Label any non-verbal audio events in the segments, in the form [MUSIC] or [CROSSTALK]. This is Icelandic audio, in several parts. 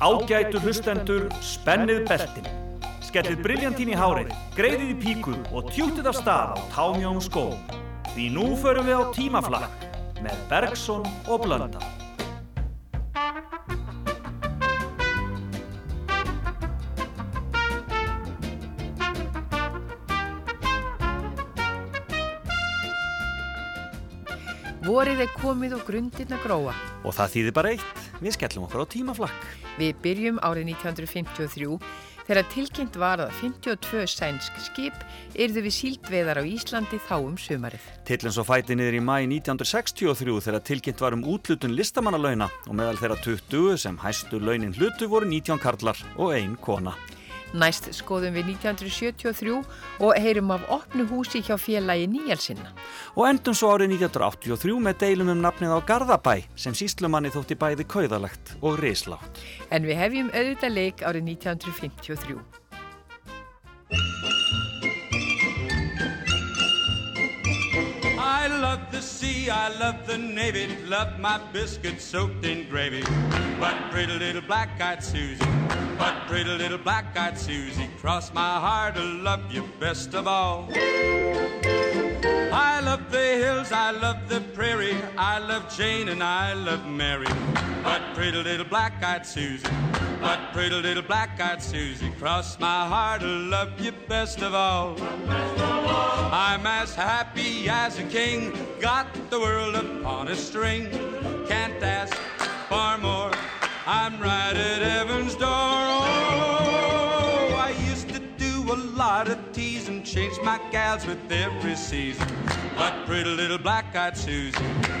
Ágætu hlustendur, spennið beltin. Skellið briljantín í hárið, greiðið í píku og tjútið af stað á támjón skó. Því nú förum við á tímaflakk með Bergson og Blönda. Vorið er komið og grundin að gróa. Og það þýðir bara eitt, við skellum okkur á tímaflakk. Við byrjum árið 1953 þegar tilkynnt var að 52 sænsk skip yrðu við síldveðar á Íslandi þá um sumarið. Tillins og fæti niður í mæ 1963 þegar tilkynnt var um útlutun listamannalauna og meðal þeirra 20 sem hæstu launin hlutu voru 19 karlar og ein kona. Næst skoðum við 1973 og heyrum af opnu húsi hjá félagi Níjalsinna. Og endum svo árið 1983 með deilum um nafnið á Garðabæ sem síslumanni þótti bæði kauðalegt og rislátt. En við hefjum auðvitað leik árið 1953. Love the sea, I love the navy, love my biscuits soaked in gravy. But pretty little black-eyed Susie, but pretty little black-eyed Susie, cross my heart I love you best of all. I love the hills, I love the prairie, I love Jane and I love Mary. But pretty little black-eyed Susie, but pretty little black-eyed Susie, cross my heart to love you best of all. I'm as happy as a king, got the world upon a string. Can't ask for more. I'm right at heaven's door. Oh, I used to do a lot of change my gals with every season. But pretty little black-eyed Susie,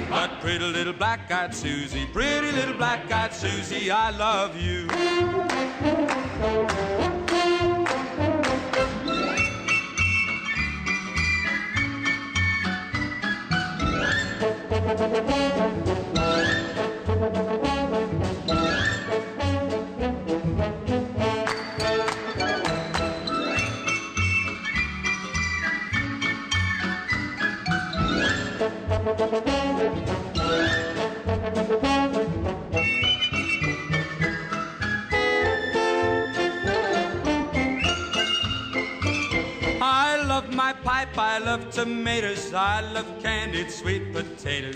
but pretty little black-eyed Susie, pretty little black-eyed Susie, I love you. Tomatoes, I love candied sweet potatoes.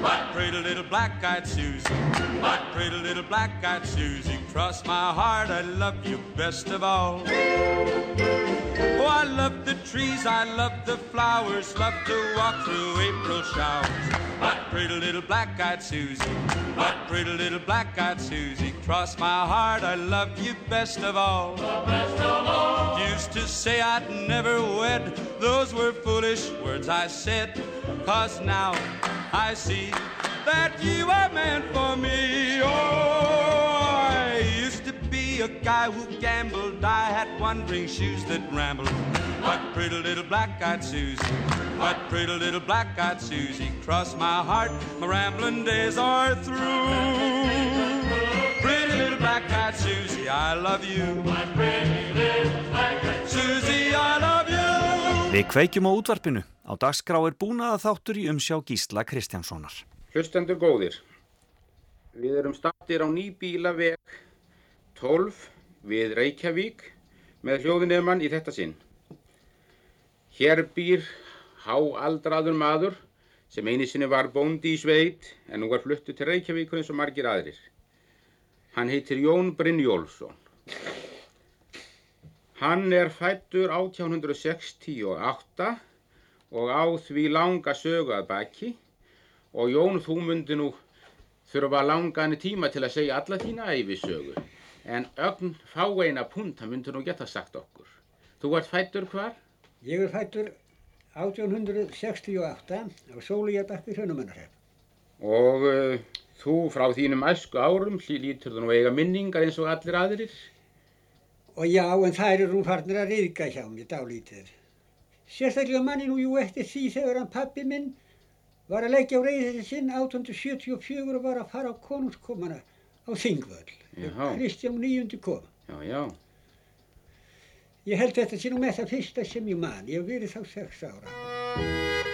But pretty little black-eyed Susie, but pretty little black-eyed Susie, cross my heart, I love you best of all. Oh, I love the trees, I love the flowers, love to walk through April showers. But pretty little black-eyed Susie, but pretty little black-eyed Susie, cross my heart, I love you best of all. Used to say I'd never wed, those were foolish words I said. Cause now I see that you are meant for me. Oh, be a guy who gambled, I had wandering shoes that rambled. But pretty little black-eyed Susie, but pretty little black-eyed Susie, cross my heart, my rambling days are through. Pretty little black-eyed Susie, I love you. Susie, I love you. Við kveikjum á útvarpinu. Á dagskrá er búnaða þáttur í umsjá Gísla Kristjánssonar. Hlustendur góðir, við erum stattir á nýbílaveg 12 við Reykjavík með hljóðinemann í þetta sinn. Hér býr háaldraður maður sem einu sinni var bóndi í sveit en nú var fluttu til Reykjavíkur eins og margir aðrir. Hann heitir Jón Brynjólfsson. Hann er fættur 1868 og á því langa sögu að baki og Jón þú myndi nú þurfa langan tíma til að segja alla þína æfisögu en ögn fáeina punkt hann myndi nú geta sagt okkur. Þú ert fættur hvar? Ég er fættur 1868 á Sólíjabakki Hrönumannarhef. Og uh, þú frá þínum æsku árum lítur þú nú eiga minningar eins og allir aðrir. Og já, en það eru nú farnir að riðga hjá mér dálítið. Sérstaklega manni nú jú eftir því þegar hann pappi minn var að leggja á reyðið sinn 1874 og var að fara á konungskomana á Þingvöll. Já. Kristján níundi kom. Já, já. Ég held þetta sé nú með það fyrsta sem ég man. Ég hef verið þá sex ára.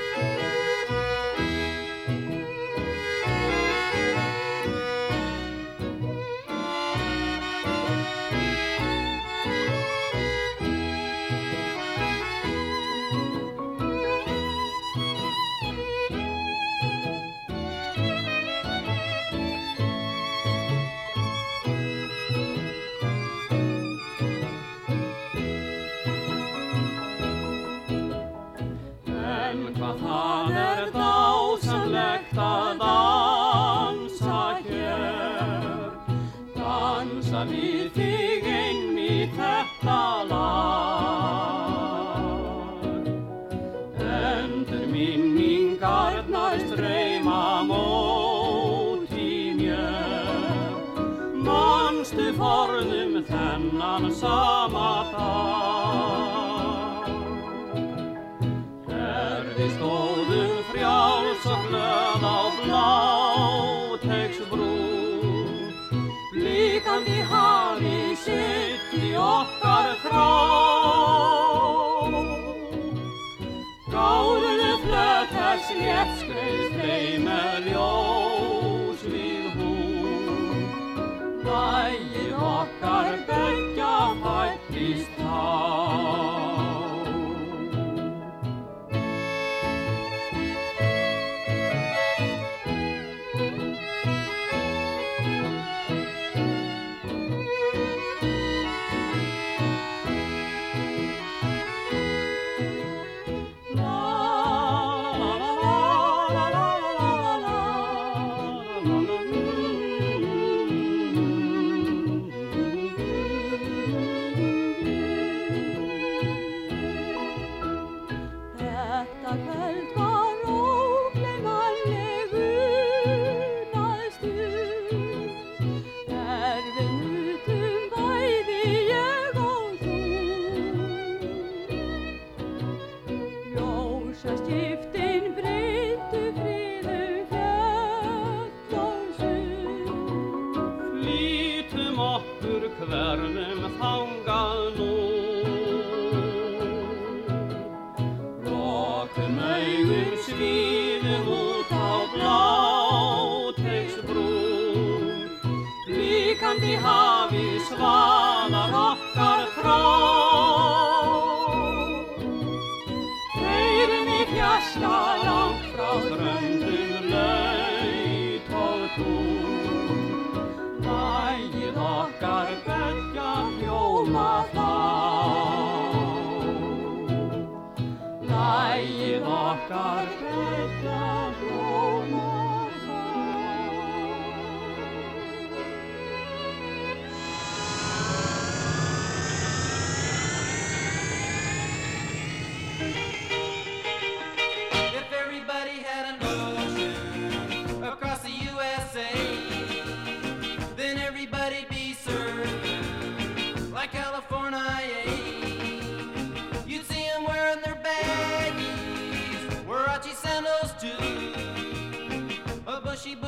svo skipti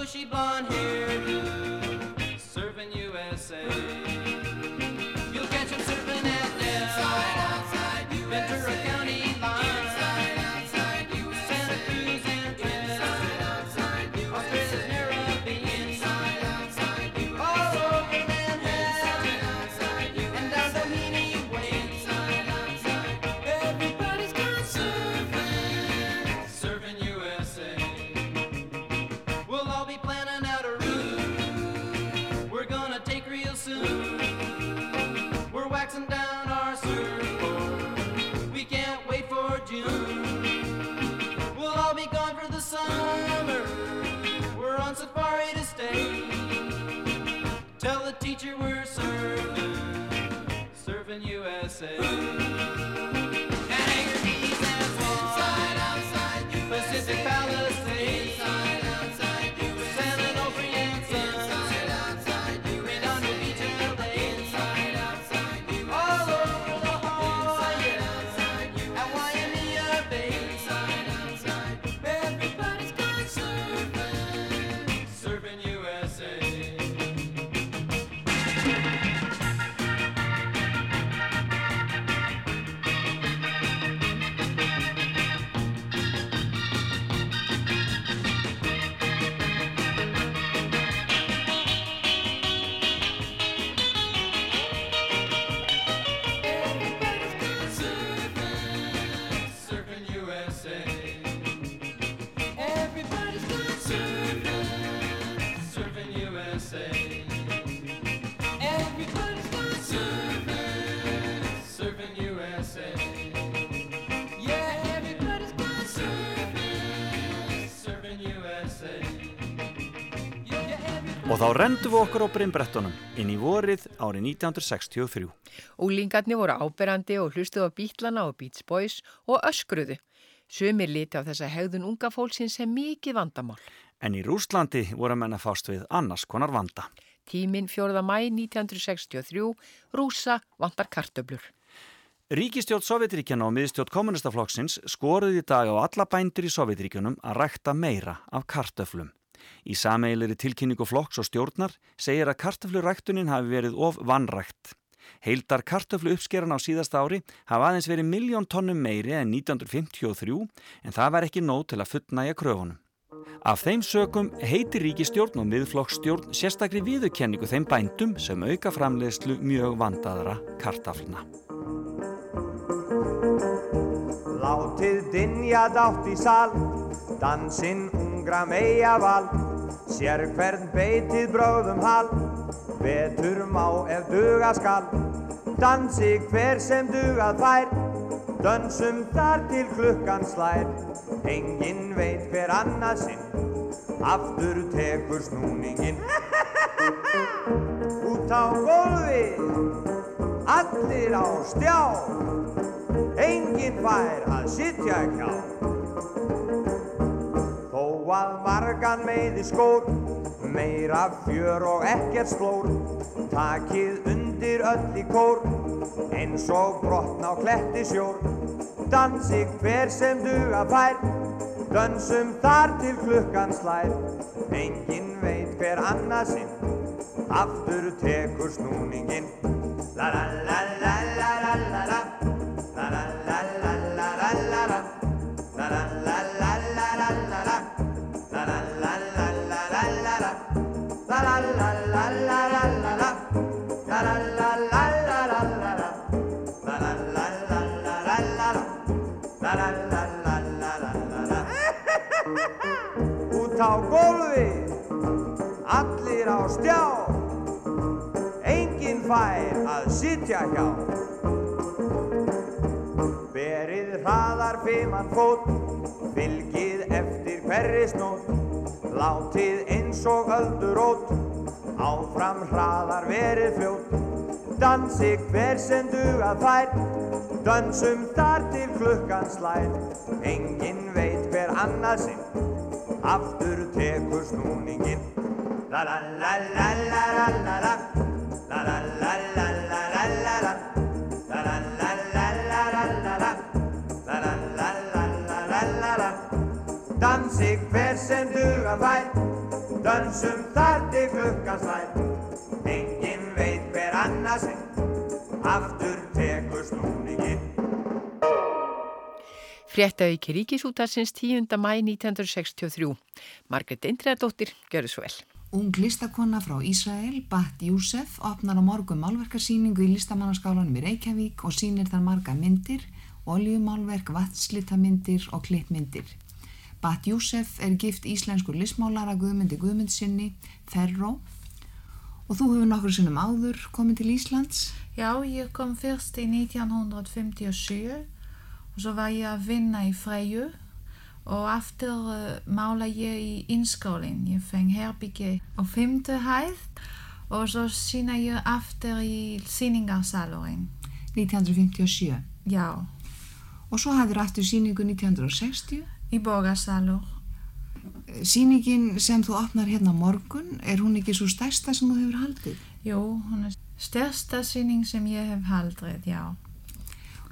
Thank you. Og þá rendum við okkur á brimbrettunum inn í vorið árið 1963. Úlingarnir voru áberandi og hlustuð á bítlana og Beach Boys og öskruðu. Sumir liti á þessa hegðun unga fólksinn sem mikið vandamál. En í Rúslandi voru menna fást við annars konar vanda. Tímin 4. mæ 1963, rúsa vandar kartöblur. Ríkistjótt Sovjetríkjana og miðstjótt kommunistaflokksins skoruði í dag á alla bændur í Sovjetríkjunum að rækta meira af kartöflum. Í sameilir tilkynningu flokks og stjórnar segir að kartöfluræktunin hafi verið of vannrækt. Heildar kartöflu uppskeran á síðasta ári hafa aðeins verið miljón tónnum meiri en 1953 en það var ekki nóg til að fullnæja kröfunum. Af þeim sökum heitir ríkistjórn og miðflokksstjórn sérstakri viðurkenningu þeim bændum sem auka framleiðslu mjög vandaðra kartafluna. Látið dinja dátt í sal, dansinn ungra meia val Sér hvern beitið bráðum hal. Vetur má ef duga skal Dansi hver sem dugað fær. Dönsum þar til klukkan slær Engin veit hver annað sinn. Aftur tekur snúningin [LAUGHS] Út á gólfi Allir á stjá. Engin fær að sitja hjá að margan meiði skór, meira fjör og ekkert slór, takið undir öll í kór, eins og brotna á kletti sjór. Dansi hver sem duga fær, dansum þar til klukkan slær, engin veit hver annað sinn, aftur tekur snúningin. La la la la la la la, la að sitja hjá. Berið hraðar fimann fót, fylgið eftir hverri snót, látið eins og öldurót, áfram hraðar verið fljót. Dansi hver sem dugað fær, dansum þar til klukkan slær. Engin veit hver annað sinn, aftur tekur snúningin. La la la la la la, la la la la la dansum þar til klukkan slær. Engin veit hver annað sinn, aftur tekur snúningin. Fréttaauki ríkisútarsins 10. mæ 1963. Margret Indriðardóttir, gjör svo vel. Ung listakonna frá Ísrael, Bat Júsef, opnar á morgun málverkarsýningu í listamannaskálanum í Reykjavík og sýnir þar marga myndir, oljumálverk, vatslitamindir og klippmyndir. Bat Júsef er gift íslenskur listmálara Guðmundi Guðmundsinni, Ferro, og þú hefur nokkur sinnum áður komið til Íslands. Já, ég kom fyrst í 1957 og så var ég að vinna í Freyju og aftur uh, mála ég í innskólinn. Ég feng herbygge á femte hæð og så sína ég aftur í síningarsalurinn. 1957. Já, Og svo hafður aftur síningu 1960. í borgarsalur. Sýningin sem þú opnar hérna morgun, er hún ekki svo stærsta sem þú hefur haldið? Jú, hún er stærsta síning sem ég hef haldið, já.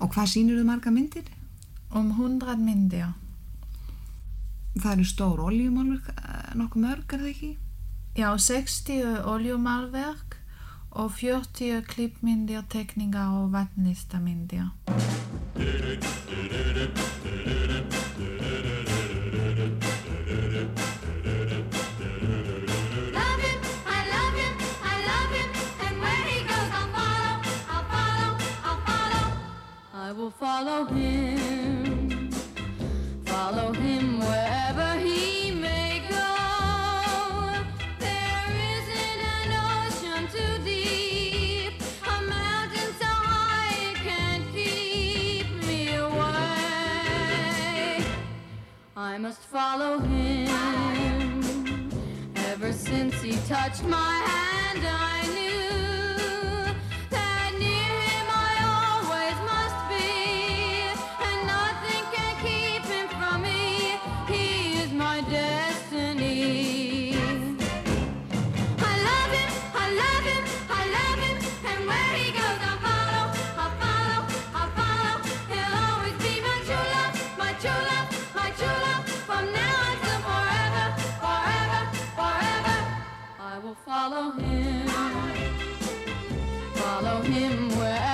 Og hvað sýnir þú marga myndir? Um 100 myndir. Það eru stór oljumálverk, eh, nokkuð mörg, er það ekki? Já, 60 oljumálverk og 40 klippmyndir, tekningar og vatnlistamyndir. I will follow him, follow him wherever he may go. There isn't an ocean too deep, a mountain so high it can't keep me away. I must follow him. Ever since he touched my hand, I knew. follow him, follow him wherever.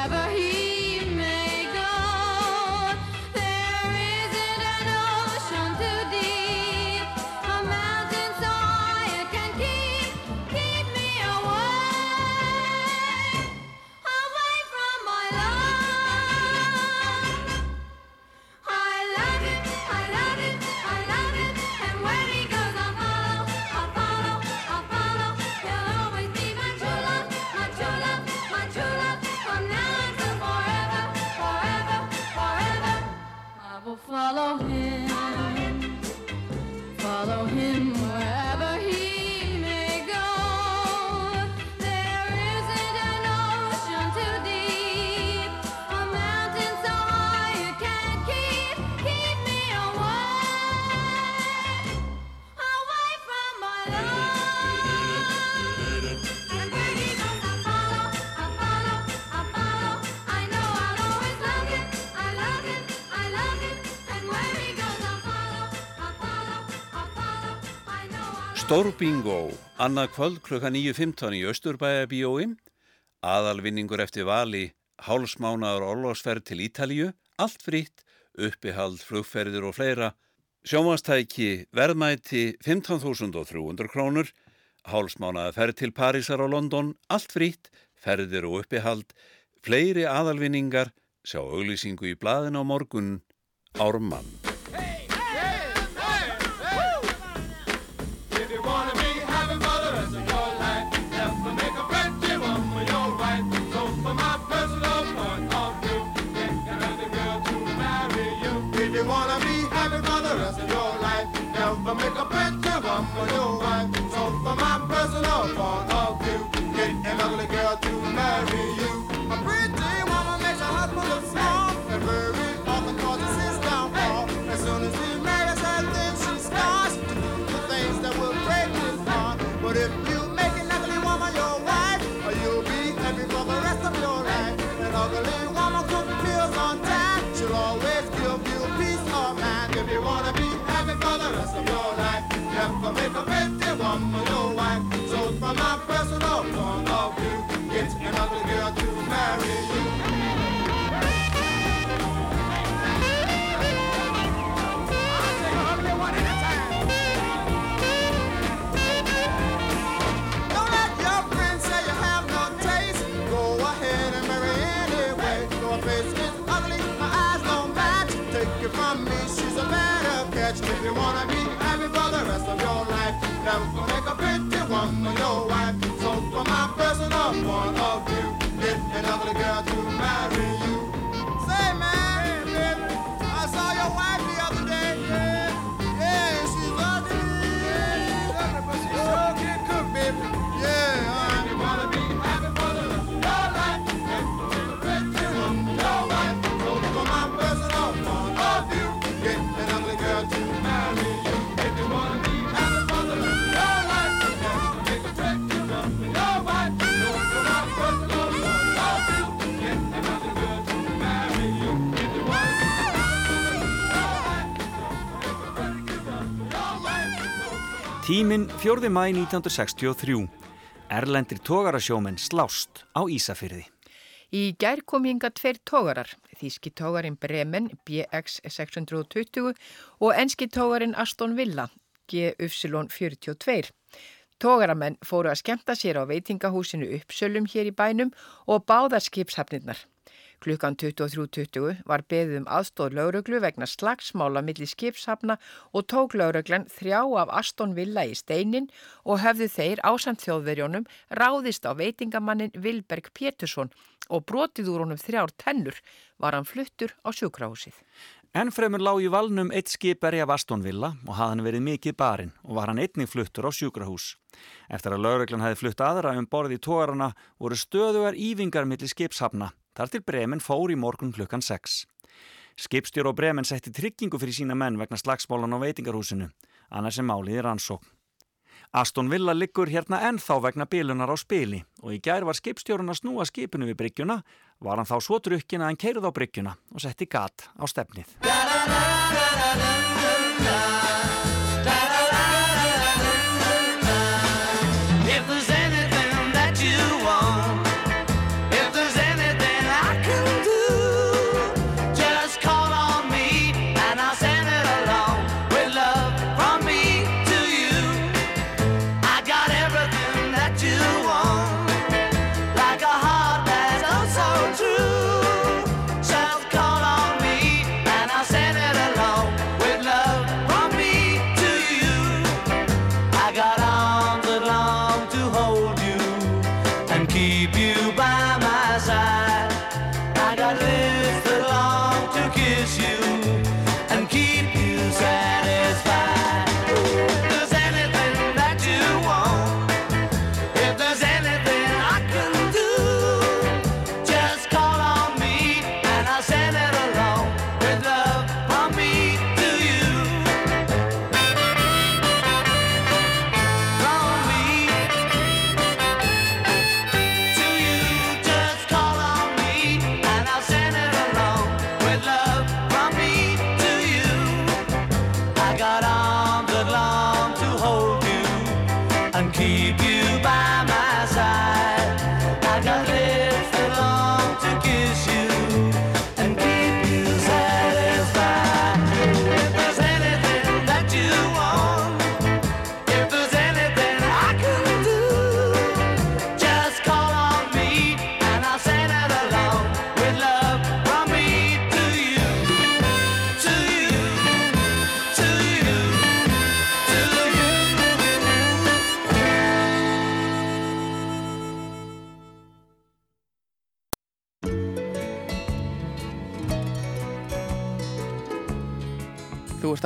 Stórbingó, annað kvöld kl. 9.15 í Östurbæabíói, aðalvinningur eftir vali, hálsmánaður orlosferð til Ítalju, allt fritt, uppihald, flugferðir og fleira, sjómanstæki verðmæti 15.300 krónur, hálsmánaður ferð til Parísar og London, allt fritt, ferðir og uppihald, fleiri aðalvinningar, sjá auglýsingu í bladin á morgun, Ármann. Hey! wanna a committee woman, no wife. So from my personal point of view, it's an ugly girl. I'm gonna make a picture. Tíminn 4. mæ 1963. Erlendri tógarasjómen slást á Ísafyrði. Í gær kom hinga tveir tógarar, þíski tógarin Bremen BX 620 og enski tógarin Aston Villa GY42. Tógaramenn fóru að skemta sér á veitingahúsinu uppsölum hér í bænum og báða skipshafnirnar. Klukkan 23.20 var beðið um aðstóð lauruglu vegna slagsmála millir skipshafna og tók lauruglan þrjá af Aston Villa í steinin og höfðu þeir ásamt þjóðverjónum ráðist á veitingamannin Vilberg Pétursson og brotið úr honum þrjár tennur var hann fluttur á sjúkrahúsið. Ennfremur lág í valnum eitt skipari af Astonvilla og hafði hann verið mikið barinn og var hann einnig fluttur á sjúkrahús. Eftir að lauruglan hefði flutt aðra um borði í tórarna voru stöðuar ívingar millir skipshafna Þar til Bremen fór í morgun klukkan 6. Skipstjór og Bremen setti tryggingu fyrir sína menn vegna slagsmálan á veitingarhúsinu, annars er máliðir ansókn. Aston Villa liggur hérna ennþá vegna bilunar á spili og í gær var skipstjórun að snúa skipinu við bryggjuna, var hann þá svo drukkin að hann keirði á bryggjuna og setti gat á stefnið.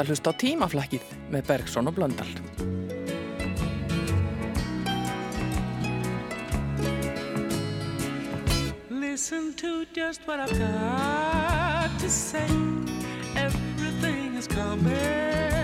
að hlusta á tímaflækið með Bergson og Blöndal. Listen to just what I've got to say Everything is coming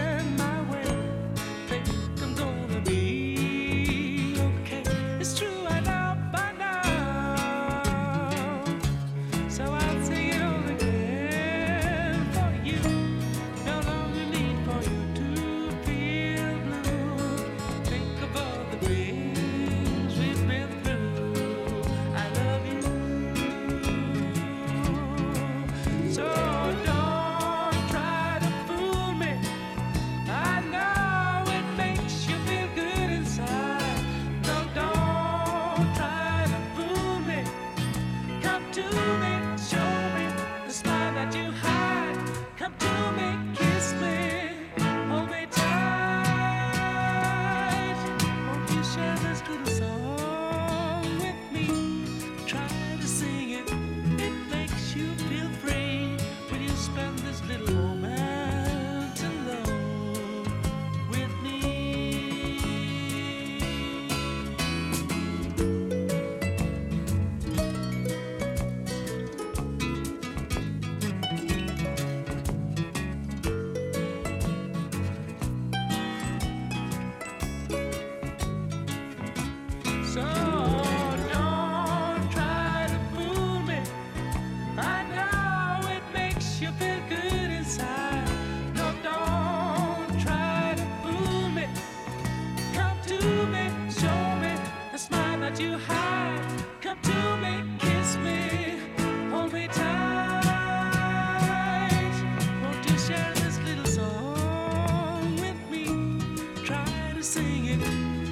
it,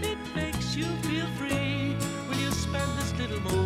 it makes you feel free. Will you spend this little moment?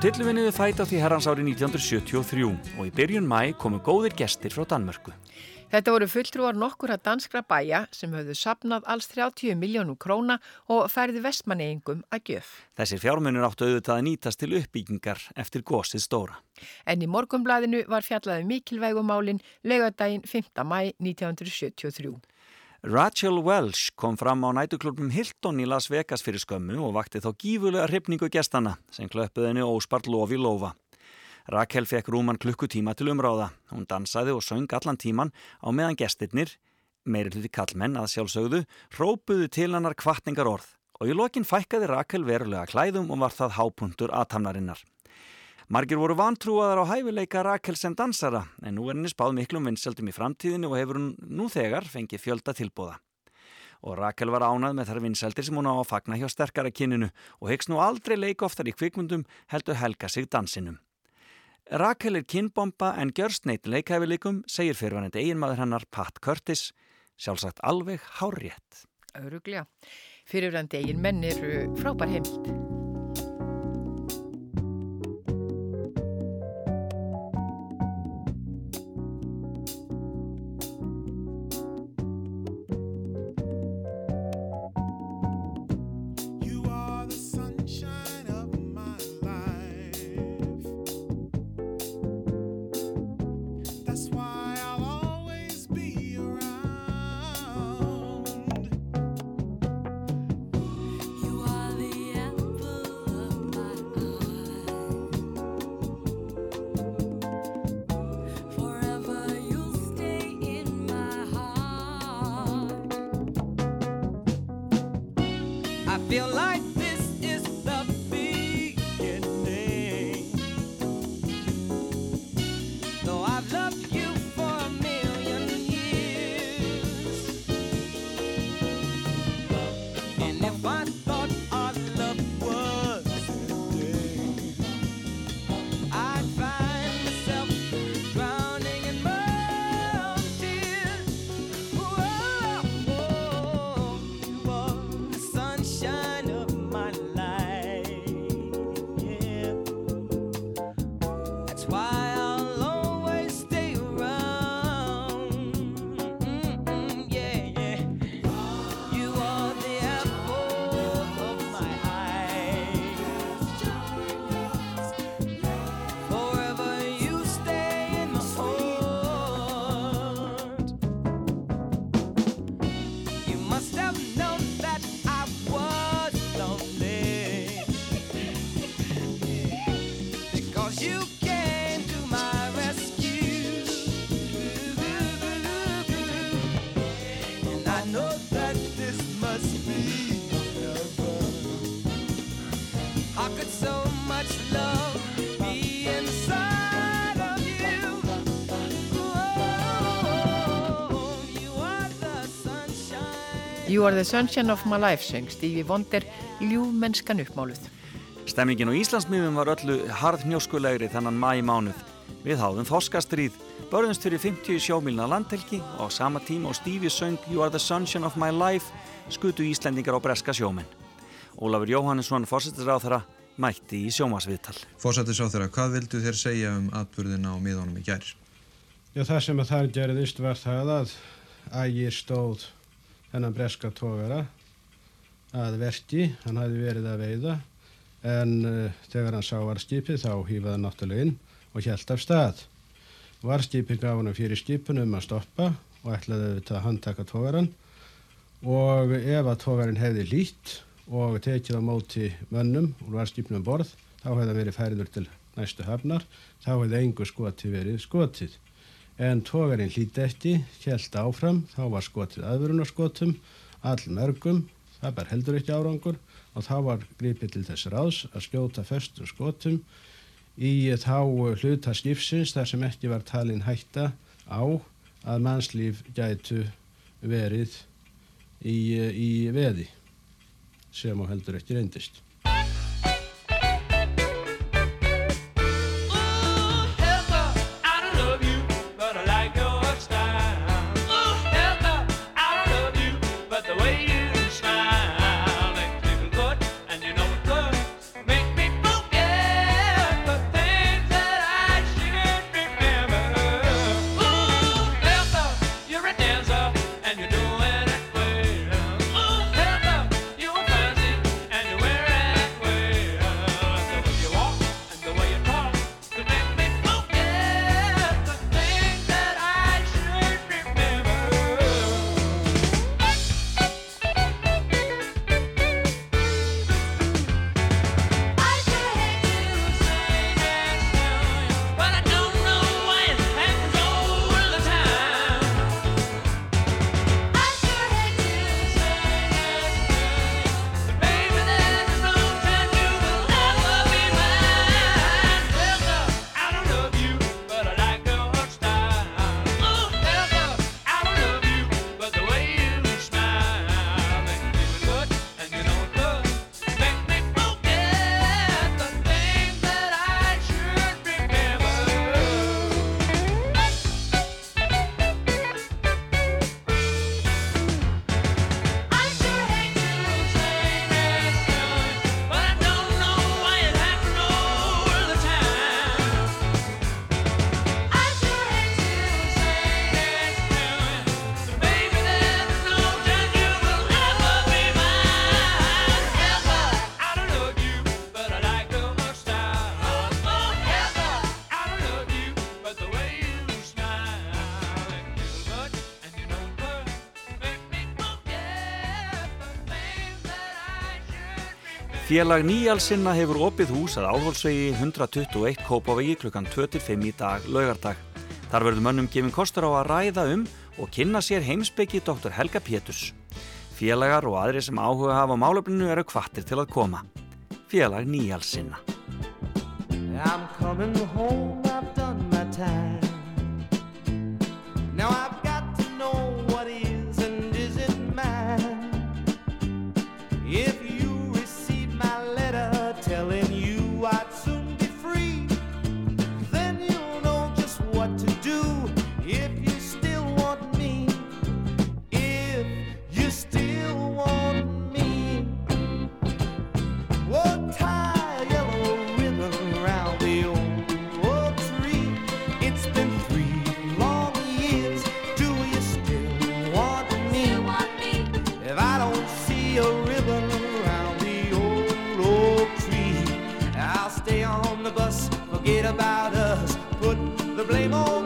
Tillufinni við fæta því herrans ári 1973 og í byrjun mæ komu góðir gestir frá Danmörku. Þetta voru fulltrúar nokkura danskra bæja sem höfðu sapnað alls 30 miljónum króna og færði vestmanneigingum að gjöf. Þessir fjármunir áttu auðvitað að nýtast til uppbyggingar eftir gósið stóra. En í morgunblæðinu var fjallaði mikilvægumálin laugadaginn 5. mæ 1973. Rachel Welch kom fram á nætuklubnum Hilton í Las Vegas fyrir skömmu og vakti þá gífulega hrifningu gestana sem klöppuði henni óspart lofi lofa. Rakel fekk rúman klukkutíma til umráða. Hún dansaði og söng allan tíman á meðan gestirnir, meiri hluti kallmenn að sjálfsögðu, hrópuðu til hannar kvartningar orð og í lokin fækkaði Rakel verulega klæðum og var það hápuntur aðtamnarinnar. Margir voru vantrúaðar á hæfileika Rakel sem dansara en nú er henni spáð miklum vinsaldum í framtíðinu og hefur hún nú þegar fengið fjölda tilbúða. Og Rakel var ánað með þar vinsaldir sem hún á að fagna hjá sterkara kyninu og hegst nú aldrei leik oftar í kvikmundum heldur helga sig dansinum. Rakel er kynbomba en gjörst neitt leikhæfileikum, segir fyrirvanandi eiginmaður hennar Pat Curtis, sjálfsagt alveg hárétt. Öruglega. Fyrirvændi eigin menn eru frábær heimild. You are the sunshine of my life, söng Stevie Wonder, ljúmennskan uppmáluð. Stemmingin á Íslandsmiðum var öllu harðnjóskulegri þennan mæ mánuð. Við háðum þoskastríð, börðumst fyrir 50 sjómilna landhelgi og á sama tíma og Stevie söng You are the sunshine of my life skutu Íslendingar á breska sjómenn. Ólafur Jóhannesson, fórsettisráð þeirra, mætti í sjómasviðtal. Fósættis á þeirra, hvað vildu þér segja um atbyrðina á miðunum í gær? Já, það sem að þar gerðist var það að ægir stóð þennan breska tógara að verki, hann hafði verið að veiða en uh, þegar hann sá varskipið þá hýfaði hann náttúrulega inn og hjælt af stað. Varskipið gaf hann fyrir skipunum um að stoppa og ætlaði auðvitað að handtaka tógaran og ef að tógarin hefði lít og tekið á móti mönnum úr varskipnum um borð þá hefði hann verið færiður til næstu hafnar, þá hefði engu skoti verið skotið. En tógarinn hlíti eftir, hjælt áfram, þá var skotið aðvörunarskotum, all mörgum, það bar heldur ekki árangur. Og þá var gripið til þess ráðs að skjóta föstum skotum í þá hluta skipsins þar sem ekki var talin hætta á að mannslíf gætu verið í, í veði sem á heldur ekki reyndist. Félag nýjalsinna hefur opið hús að áhólsvegi 121 Kópavegi klukkan 25 í dag laugardag. Þar verður mönnum gefin kostur á að ræða um og kynna sér heimsbyggi Dr. Helga Péturs. Félagar og aðri sem áhuga hafa málöfninu eru kvartir til að koma. Félag nýjalsinna. I'm coming home, I've done my time Now I've about us, put the blame on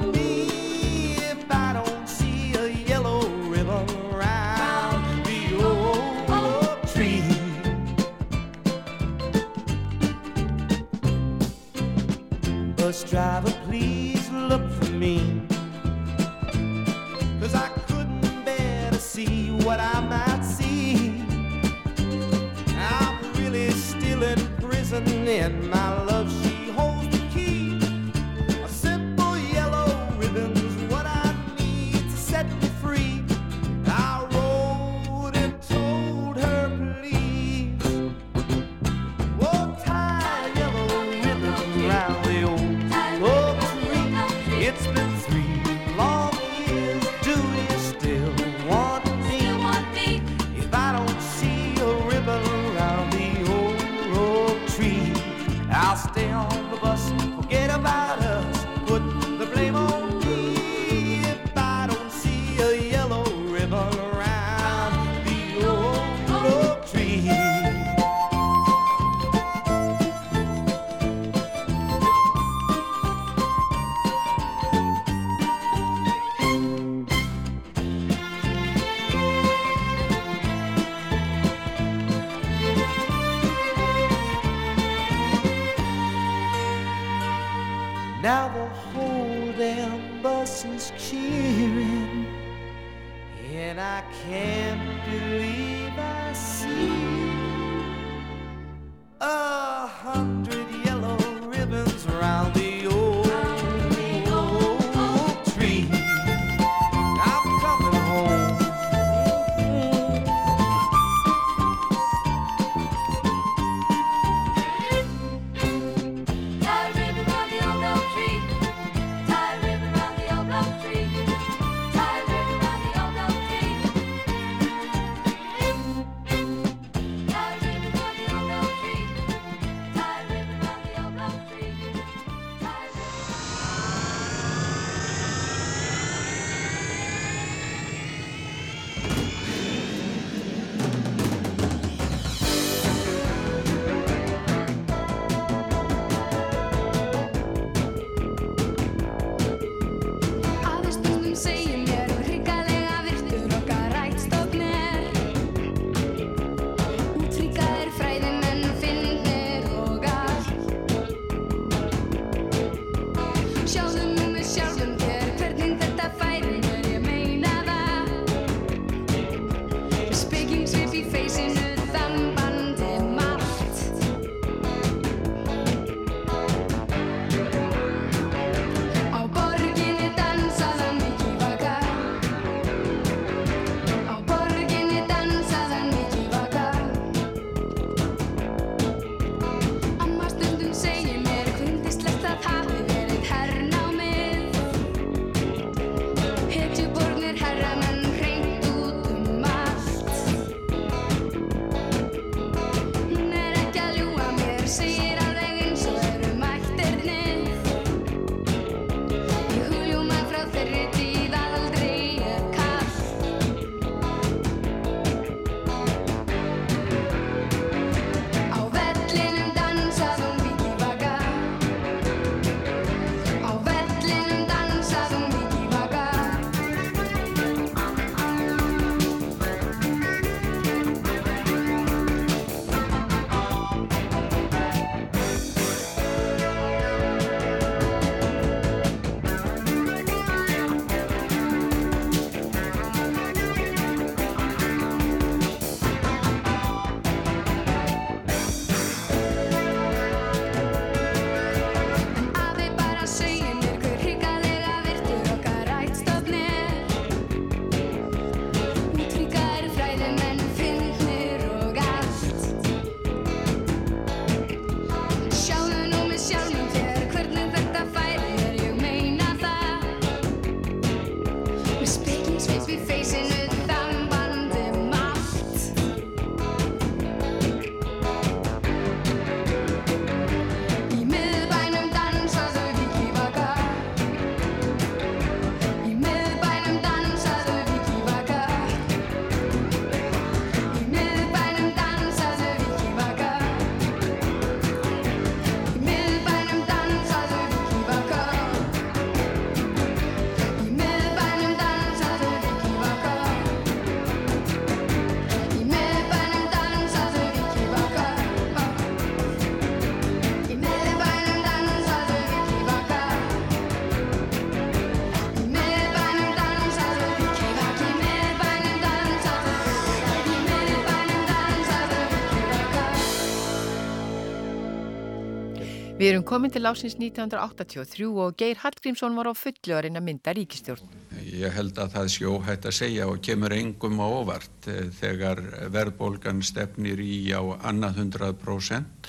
Við erum komin til ásins 1983 og Geir Hallgrímsson var á fullu að reyna að mynda ríkistjórn. Ég held að það sé óhætt að segja og kemur engum á óvart eh, þegar verðbólgan stefnir í á annað 100%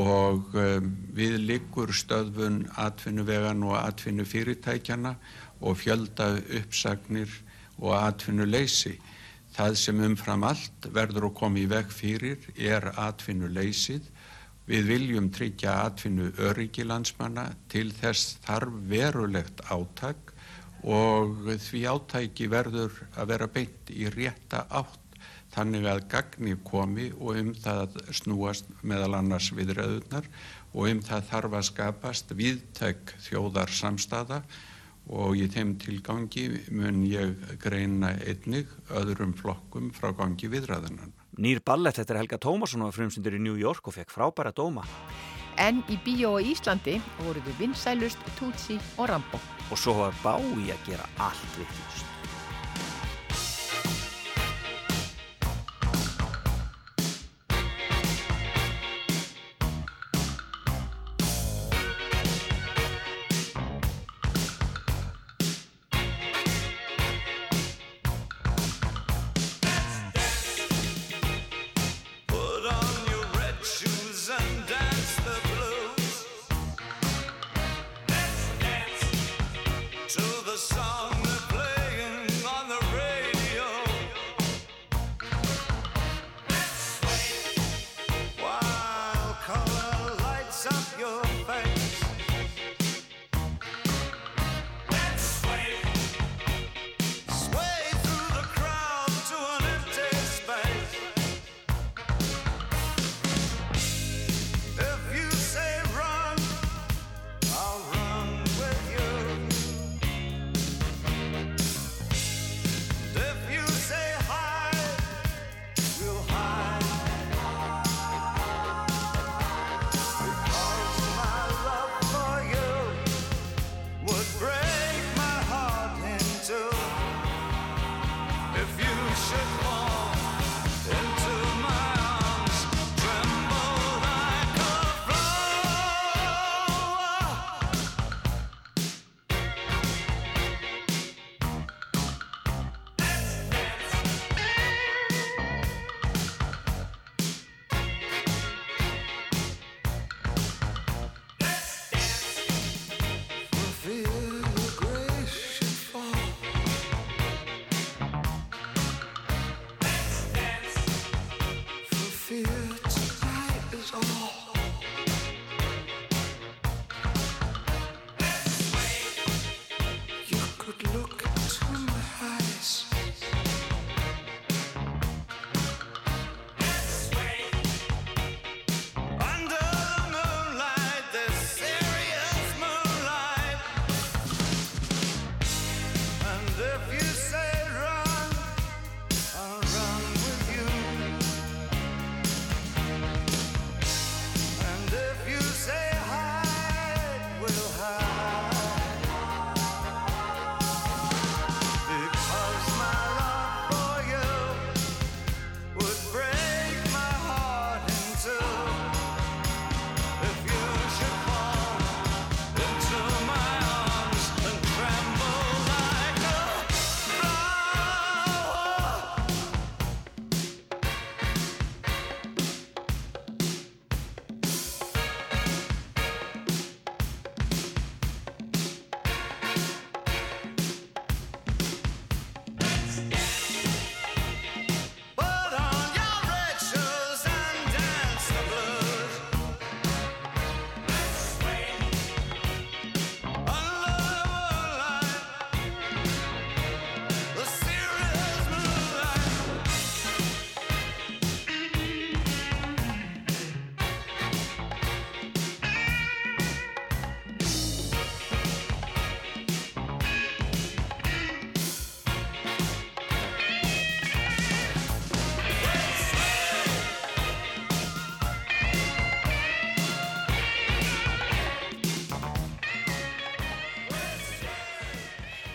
og um, við liggur stöðvun atvinnuvegan og atvinnufyrirtækjana og fjölda uppsagnir og atvinnuleysi. Það sem umfram allt verður að koma í veg fyrir er atvinnuleysið. Við viljum tryggja atvinnu öryggi landsmanna til þess þarf verulegt átak og því átæki verður að vera beint í rétta átt þannig að gagni komi og um það snúast meðal annars viðræðunar og um það þarf að skapast viðtök þjóðar samstaða og í þeim tilgangi mun ég greina einnig öðrum flokkum frá gangi viðræðunan. Nýr ballett eftir Helga Tómasson var frumsyndur í New York og fekk frábæra dóma. En í Bíó á Íslandi voru þau vinsælust, Tutsi og Rambo. Og svo var Bái að gera allt vittlust.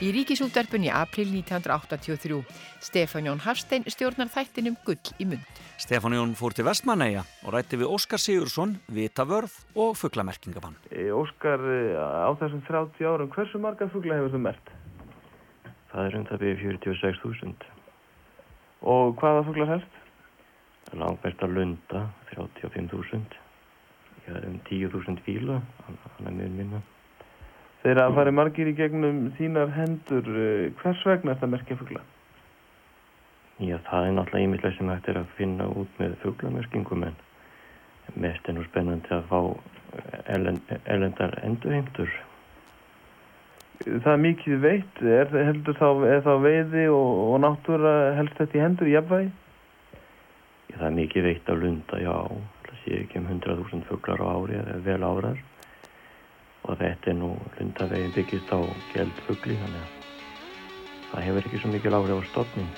Í ríkisútverfun í april 1983. Stefán Jón Hafstein stjórnar þættinum Gull í mund. Stefán Jón fór til Vestmanneia og rætti við Óskar Sigursson, Vitavörð og fugglamerkingabann. E, Óskar, e, á þessum 30 árum, hversu marga fugla hefur þú mert? Það er um það byrju 46.000. Og hvaða fuglar helst? Langbært að lunda, 35.000. Ég er um 10.000 fíla, hann er mjög minna. Þeir að fari margir í gegnum þínar hendur, e, hvers vegna er það merkja fugla? Já, það er náttúrulega ímyndlega sem hægt er að finna út með fuglamerkingum en mest er nú spennandi að fá ellen, ellendar endurheimtur. Það er mikið veitt, er, heldur þá, er þá veiði og, og náttúra helst þetta í hendur jafnvægi? Já, það er mikið veitt á lunda, já, það sé ekki um 100.000 fuglar á ári eða vel árar og þetta er nú lundavegin byggist á geldfugli þannig að það hefur ekki svo mikil ári á stofning.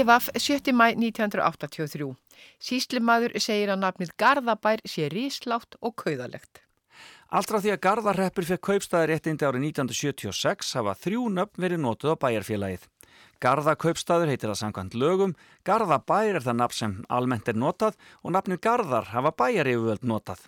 DVF 7. mæ 1983. Síslimaður segir að nafnið Garðabær sé ríslátt og kauðalegt. Allt frá því að Garðarreppur fekk kaupstæðir réttindi árið 1976 hafa þrjú nöfn verið notuð á bæjarfélagið. Garðakaupstæður heitir það samkvæmt lögum, Garðabær er það nafn sem almennt er notað og nafnið Garðar hafa bæjar yfirvöld notað.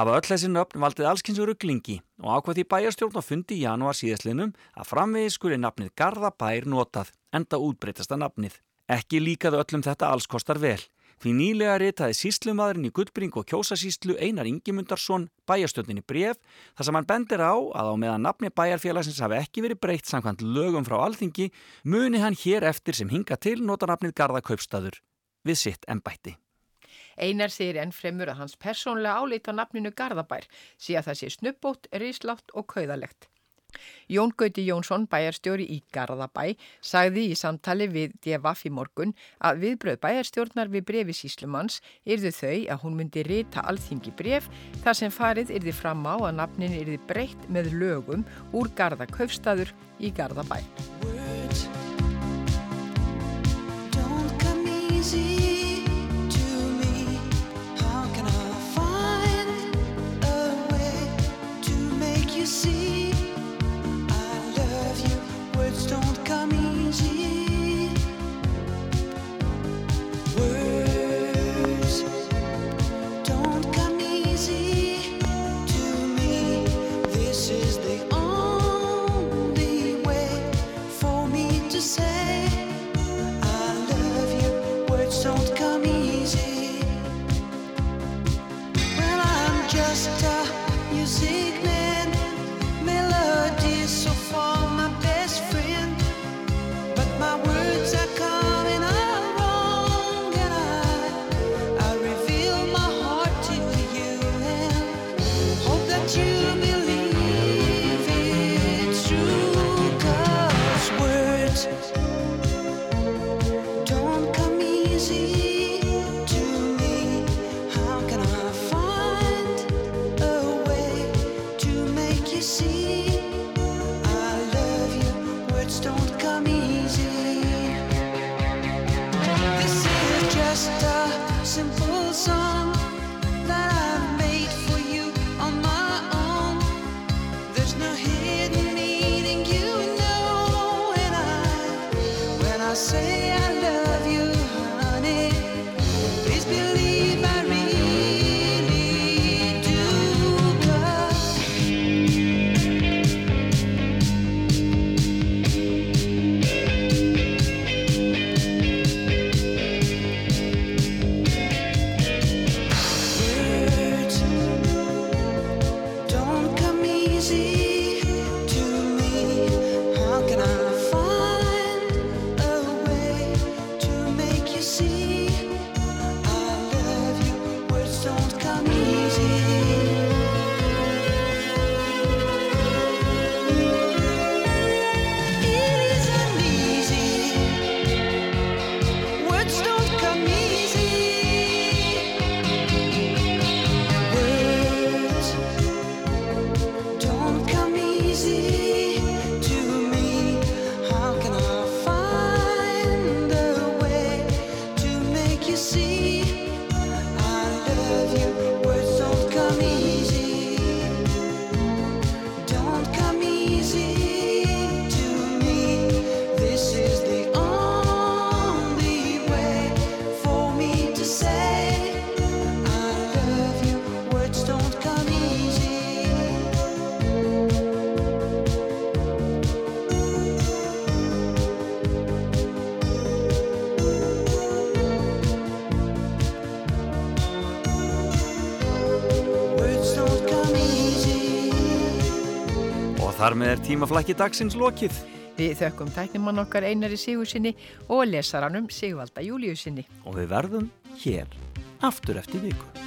Hafa öll þessi nöfn valdið allskynns ruglingi og ákvað því bæjarstjórn á fundi í janúar síðaslinum að framvegi skuli nafnið Garðabær notað, enda útbreytasta nafnið. Ekki líkaðu öllum þetta alls kostar vel. Því nýlega ritaði síslumadurinn í Guldbring og kjósasíslu Einar Ingimundarsson bæjarstjórninni bref þar sem hann bendir á að á meðan nafni bæjarfélagsins hafi ekki verið breytt samkvæmt lögum frá alþingi muni hann hér eftir sem hinga til nota nafnið Garðakaupstaður við sitt embætti. Einar segir enn fremur að hans persónlega álít á nafninu Garðabær sé að það sé snubbót, ríslátt og kauðalegt. Jón Gauti Jónsson, bæjarstjóri í Garðabæ, sagði í samtali við DFF í morgun að viðbröð bæjarstjórnar við brefi síslumanns yrðu þau að hún myndi rita alþingi bref þar sem farið yrði fram á að nafnin yrði breytt með lögum úr Garðakaufstaður í Garðabæ. sickness. Þar með er tímaflækki dagsins lokið. Við þökkum tæknimann okkar einari Sigursinni og lesaranum Sigvalda Júliusinni. Og við verðum hér aftur eftir viku.